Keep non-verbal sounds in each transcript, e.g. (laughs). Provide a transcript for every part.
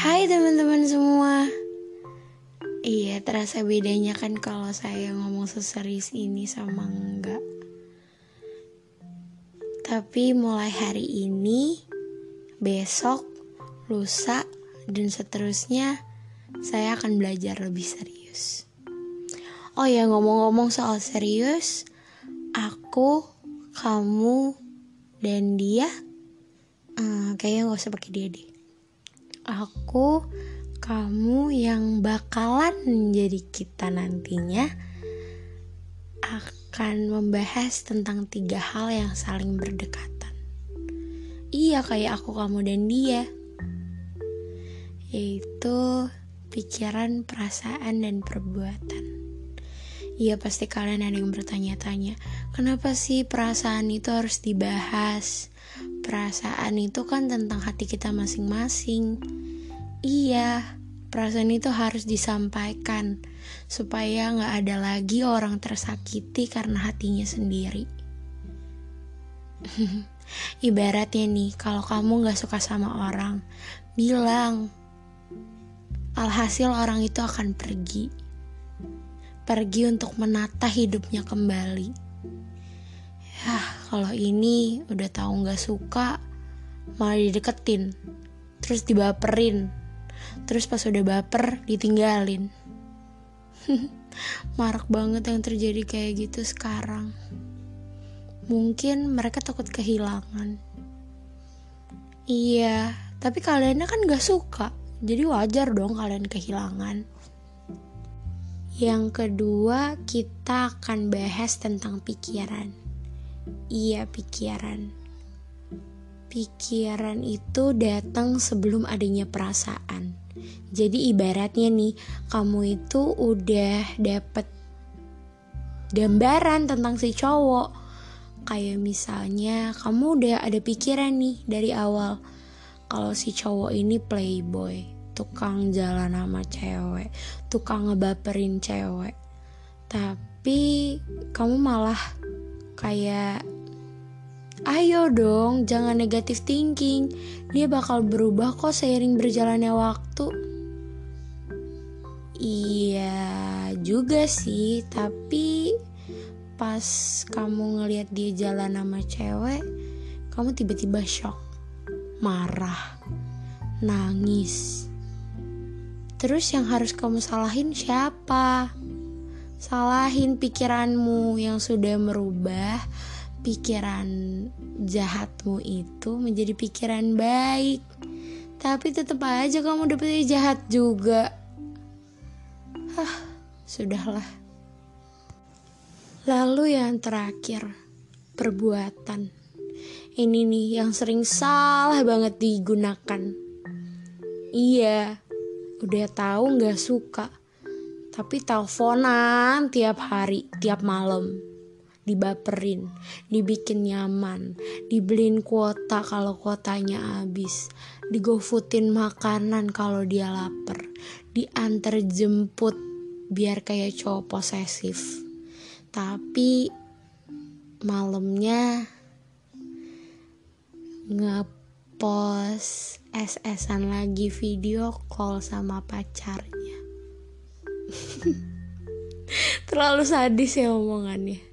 Hai teman-teman semua. Iya terasa bedanya kan kalau saya ngomong seserius ini sama enggak? Tapi mulai hari ini Besok Lusa Dan seterusnya Saya akan belajar lebih serius. Oh ya ngomong-ngomong soal serius Aku Kamu Dan dia uh, Kayaknya gak usah pakai dia deh aku, kamu yang bakalan menjadi kita nantinya akan membahas tentang tiga hal yang saling berdekatan. Iya, kayak aku, kamu, dan dia, yaitu pikiran, perasaan, dan perbuatan. Iya, pasti kalian ada yang bertanya-tanya, kenapa sih perasaan itu harus dibahas? Perasaan itu kan tentang hati kita masing-masing Iya, perasaan itu harus disampaikan supaya nggak ada lagi orang tersakiti karena hatinya sendiri. (laughs) Ibaratnya nih, kalau kamu nggak suka sama orang, bilang. Alhasil orang itu akan pergi. Pergi untuk menata hidupnya kembali. Ya, kalau ini udah tahu nggak suka, malah dideketin, terus dibaperin, Terus pas udah baper ditinggalin. (laughs) Marak banget yang terjadi kayak gitu sekarang. Mungkin mereka takut kehilangan. Iya, tapi kaliannya kan gak suka. Jadi wajar dong kalian kehilangan. Yang kedua, kita akan bahas tentang pikiran. Iya, pikiran. Pikiran itu datang sebelum adanya perasaan. Jadi ibaratnya nih, kamu itu udah dapet gambaran tentang si cowok. Kayak misalnya kamu udah ada pikiran nih dari awal kalau si cowok ini playboy, tukang jalan sama cewek, tukang ngebaperin cewek. Tapi kamu malah kayak Ayo dong, jangan negatif thinking. Dia bakal berubah kok seiring berjalannya waktu. Iya juga sih, tapi pas kamu ngelihat dia jalan sama cewek, kamu tiba-tiba shock, marah, nangis. Terus yang harus kamu salahin siapa? Salahin pikiranmu yang sudah merubah pikiran jahatmu itu menjadi pikiran baik. Tapi tetap aja kamu dapetnya jahat juga. Hah, sudahlah. Lalu yang terakhir perbuatan. Ini nih yang sering salah banget digunakan. Iya udah tahu nggak suka tapi teleponan tiap hari tiap malam dibaperin, dibikin nyaman, dibeliin kuota kalau kuotanya habis, digofutin makanan kalau dia lapar, diantar jemput biar kayak cowok posesif. Tapi malamnya ngepost SS-an lagi video call sama pacarnya. (laughs) Terlalu sadis ya omongannya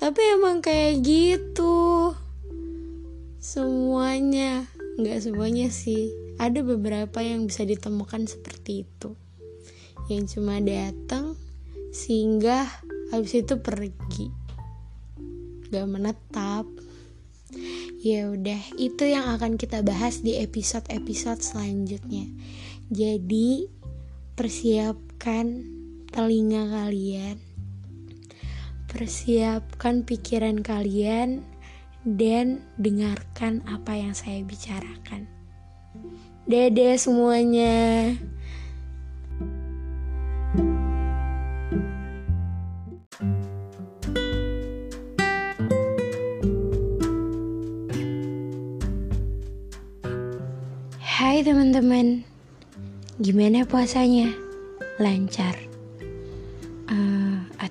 tapi emang kayak gitu. Semuanya nggak semuanya sih. Ada beberapa yang bisa ditemukan seperti itu. Yang cuma datang sehingga habis itu pergi. Gak menetap. Ya udah itu yang akan kita bahas di episode-episode selanjutnya. Jadi persiapkan telinga kalian Persiapkan pikiran kalian dan dengarkan apa yang saya bicarakan. Dede semuanya. Hai teman-teman, gimana puasanya? Lancar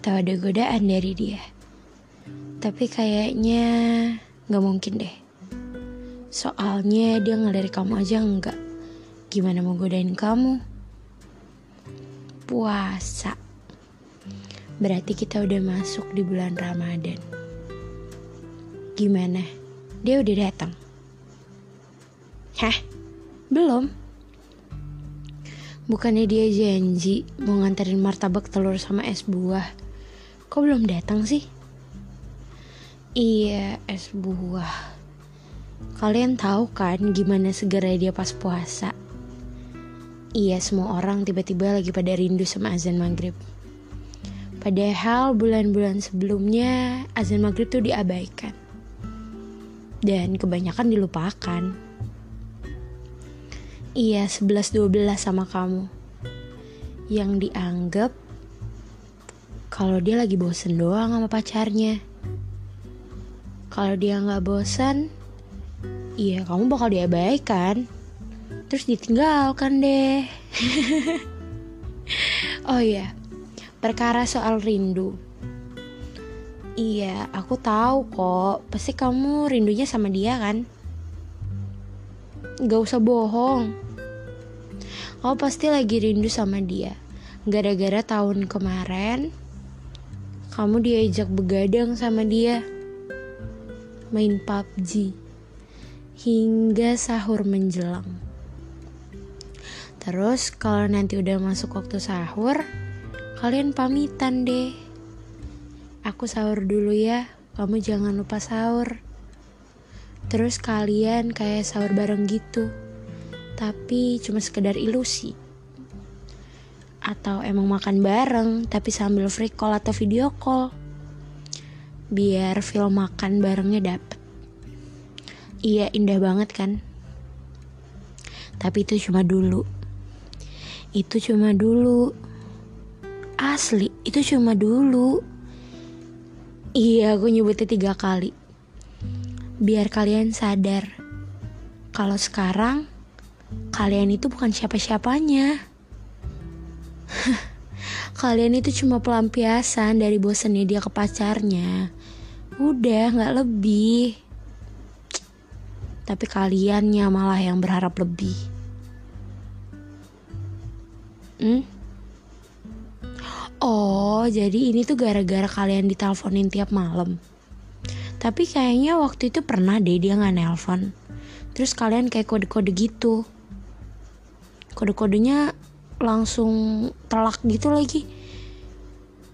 atau ada godaan dari dia. Tapi kayaknya gak mungkin deh. Soalnya dia ngelirik kamu aja enggak. Gimana mau godain kamu? Puasa. Berarti kita udah masuk di bulan Ramadan. Gimana? Dia udah datang? Hah? Belum? Bukannya dia janji mau nganterin martabak telur sama es buah. Kok belum datang sih? Iya, es buah. Kalian tahu kan gimana segera dia pas puasa? Iya, semua orang tiba-tiba lagi pada rindu sama azan maghrib. Padahal bulan-bulan sebelumnya azan maghrib tuh diabaikan. Dan kebanyakan dilupakan. Iya 11-12 sama kamu Yang dianggap Kalau dia lagi bosen doang sama pacarnya Kalau dia gak bosen Iya kamu bakal diabaikan Terus ditinggalkan deh (laughs) Oh iya Perkara soal rindu Iya, aku tahu kok. Pasti kamu rindunya sama dia kan? Gak usah bohong. Kau pasti lagi rindu sama dia. Gara-gara tahun kemarin, kamu diajak begadang sama dia. Main PUBG. Hingga sahur menjelang. Terus kalau nanti udah masuk waktu sahur, kalian pamitan deh. Aku sahur dulu ya, kamu jangan lupa sahur. Terus kalian kayak sahur bareng gitu. Tapi cuma sekedar ilusi. Atau emang makan bareng tapi sambil free call atau video call. Biar film makan barengnya dapet. Iya indah banget kan? Tapi itu cuma dulu. Itu cuma dulu. Asli, itu cuma dulu. Iya, aku nyebutnya tiga kali biar kalian sadar kalau sekarang kalian itu bukan siapa-siapanya. (laughs) kalian itu cuma pelampiasan dari bosannya dia ke pacarnya. Udah, nggak lebih. Tapi kaliannya malah yang berharap lebih. Hmm? Oh, jadi ini tuh gara-gara kalian diteleponin tiap malam. Tapi kayaknya waktu itu pernah deh dia nggak nelpon. Terus kalian kayak kode-kode gitu. Kode-kodenya langsung telak gitu lagi.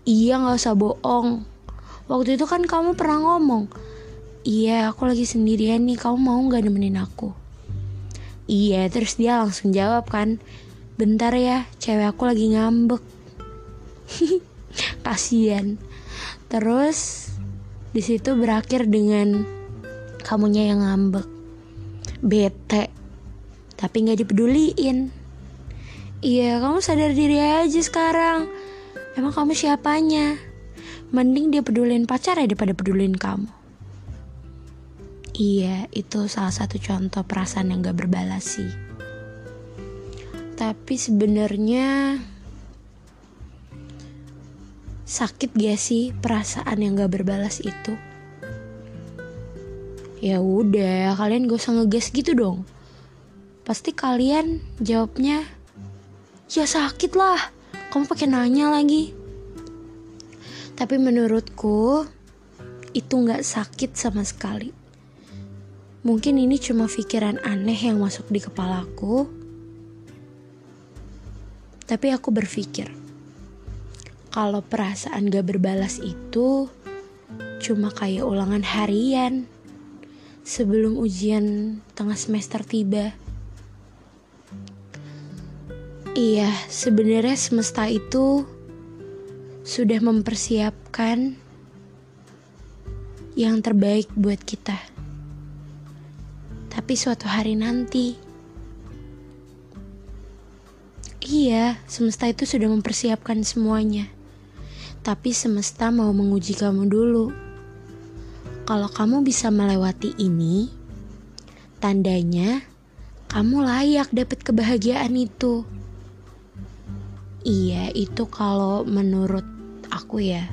Iya nggak usah bohong. Waktu itu kan kamu pernah ngomong, iya aku lagi sendirian nih, kamu mau nggak nemenin aku? Iya, terus dia langsung jawab kan, bentar ya, cewek aku lagi ngambek. (laughs) Kasian. Terus di situ berakhir dengan kamunya yang ngambek, bete, tapi nggak dipeduliin. Iya, kamu sadar diri aja sekarang. Emang kamu siapanya? Mending dia pedulin pacar ya daripada pedulin kamu. Iya, itu salah satu contoh perasaan yang gak berbalas sih. Tapi sebenarnya Sakit gak sih perasaan yang gak berbalas itu? Ya udah, kalian gak usah ngegas gitu dong. Pasti kalian jawabnya, ya sakit lah. Kamu pakai nanya lagi. Tapi menurutku itu gak sakit sama sekali. Mungkin ini cuma pikiran aneh yang masuk di kepalaku. Tapi aku berpikir, kalau perasaan gak berbalas itu cuma kayak ulangan harian sebelum ujian tengah semester tiba. Iya, sebenarnya semesta itu sudah mempersiapkan yang terbaik buat kita. Tapi suatu hari nanti, iya, semesta itu sudah mempersiapkan semuanya. Tapi semesta mau menguji kamu dulu. Kalau kamu bisa melewati ini, tandanya kamu layak dapat kebahagiaan itu. Iya, itu kalau menurut aku ya.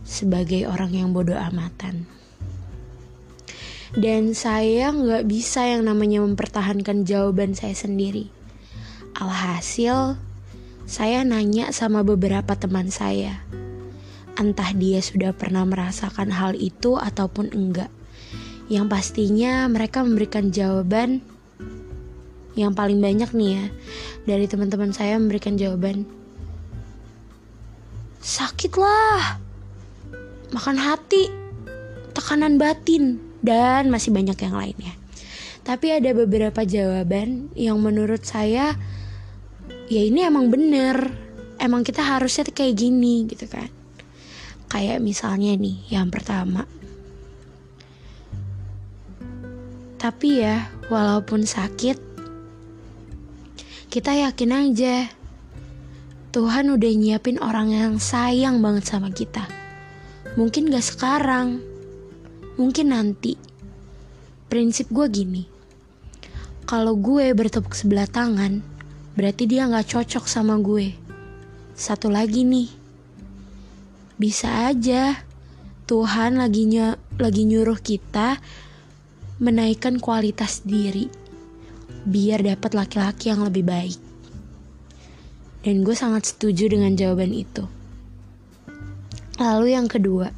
Sebagai orang yang bodoh amatan. Dan saya nggak bisa yang namanya mempertahankan jawaban saya sendiri. Alhasil, saya nanya sama beberapa teman saya. Entah dia sudah pernah merasakan hal itu ataupun enggak. Yang pastinya mereka memberikan jawaban yang paling banyak nih ya dari teman-teman saya memberikan jawaban. Sakit lah. Makan hati tekanan batin dan masih banyak yang lainnya. Tapi ada beberapa jawaban yang menurut saya ya ini emang bener. Emang kita harusnya kayak gini gitu kan. Kayak misalnya nih yang pertama. Tapi ya walaupun sakit kita yakin aja Tuhan udah nyiapin orang yang sayang banget sama kita. Mungkin gak sekarang, mungkin nanti. Prinsip gue gini, kalau gue bertepuk sebelah tangan, berarti dia gak cocok sama gue. Satu lagi nih, bisa aja Tuhan lagi, ny lagi nyuruh kita menaikkan kualitas diri biar dapat laki-laki yang lebih baik. Dan gue sangat setuju dengan jawaban itu. Lalu yang kedua,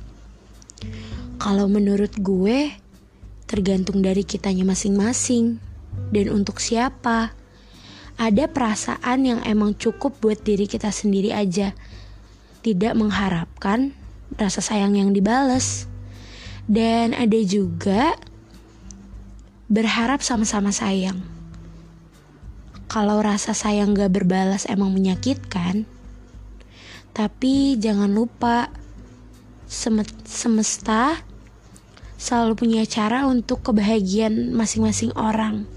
kalau menurut gue tergantung dari kitanya masing-masing dan untuk siapa. Ada perasaan yang emang cukup buat diri kita sendiri aja. Tidak mengharapkan rasa sayang yang dibales. Dan ada juga berharap sama-sama sayang kalau rasa sayang gak berbalas emang menyakitkan, tapi jangan lupa semesta selalu punya cara untuk kebahagiaan masing-masing orang.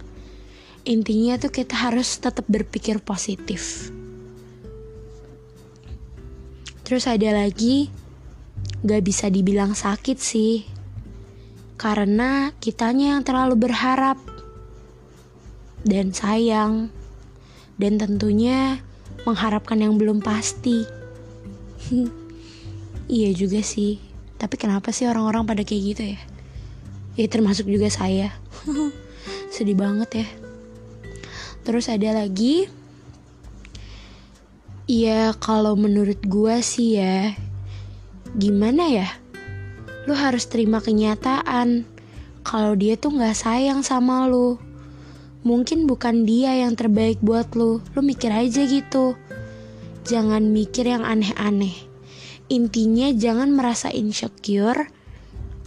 Intinya tuh kita harus tetap berpikir positif. Terus ada lagi, gak bisa dibilang sakit sih. Karena kitanya yang terlalu berharap dan sayang dan tentunya mengharapkan yang belum pasti. (laughs) iya juga sih, tapi kenapa sih orang-orang pada kayak gitu ya? Ya termasuk juga saya. (laughs) Sedih banget ya. Terus ada lagi, ya kalau menurut gue sih ya, gimana ya? Lu harus terima kenyataan kalau dia tuh gak sayang sama lu mungkin bukan dia yang terbaik buat lu. Lu mikir aja gitu. Jangan mikir yang aneh-aneh. Intinya jangan merasa insecure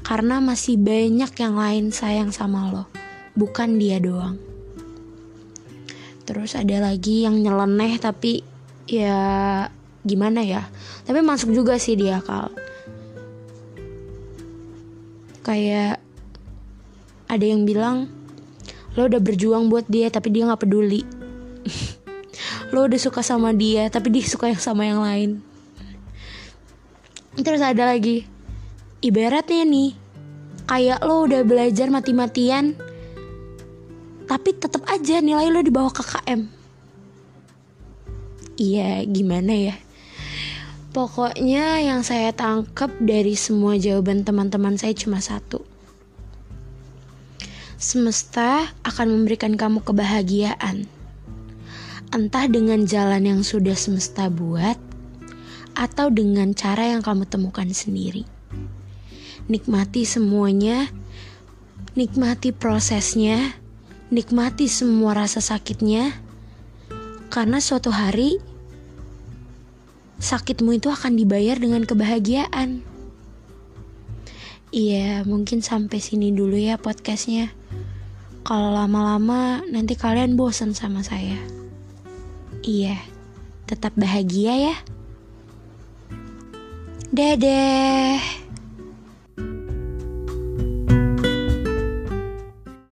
karena masih banyak yang lain sayang sama lo. Bukan dia doang. Terus ada lagi yang nyeleneh tapi ya gimana ya. Tapi masuk juga sih dia akal. Kayak ada yang bilang lo udah berjuang buat dia tapi dia nggak peduli. (laughs) Lo udah suka sama dia tapi dia suka yang sama yang lain. Terus ada lagi. Ibaratnya nih kayak lo udah belajar mati-matian tapi tetap aja nilai lo di bawah KKM iya gimana ya? Pokoknya yang saya tangkap dari semua jawaban teman-teman saya cuma satu semesta akan memberikan kamu kebahagiaan. Entah dengan jalan yang sudah semesta buat, atau dengan cara yang kamu temukan sendiri. Nikmati semuanya, nikmati prosesnya, nikmati semua rasa sakitnya, karena suatu hari sakitmu itu akan dibayar dengan kebahagiaan. Iya, mungkin sampai sini dulu ya podcastnya. Kalau lama-lama nanti kalian bosan sama saya. Iya, tetap bahagia ya. Dadah.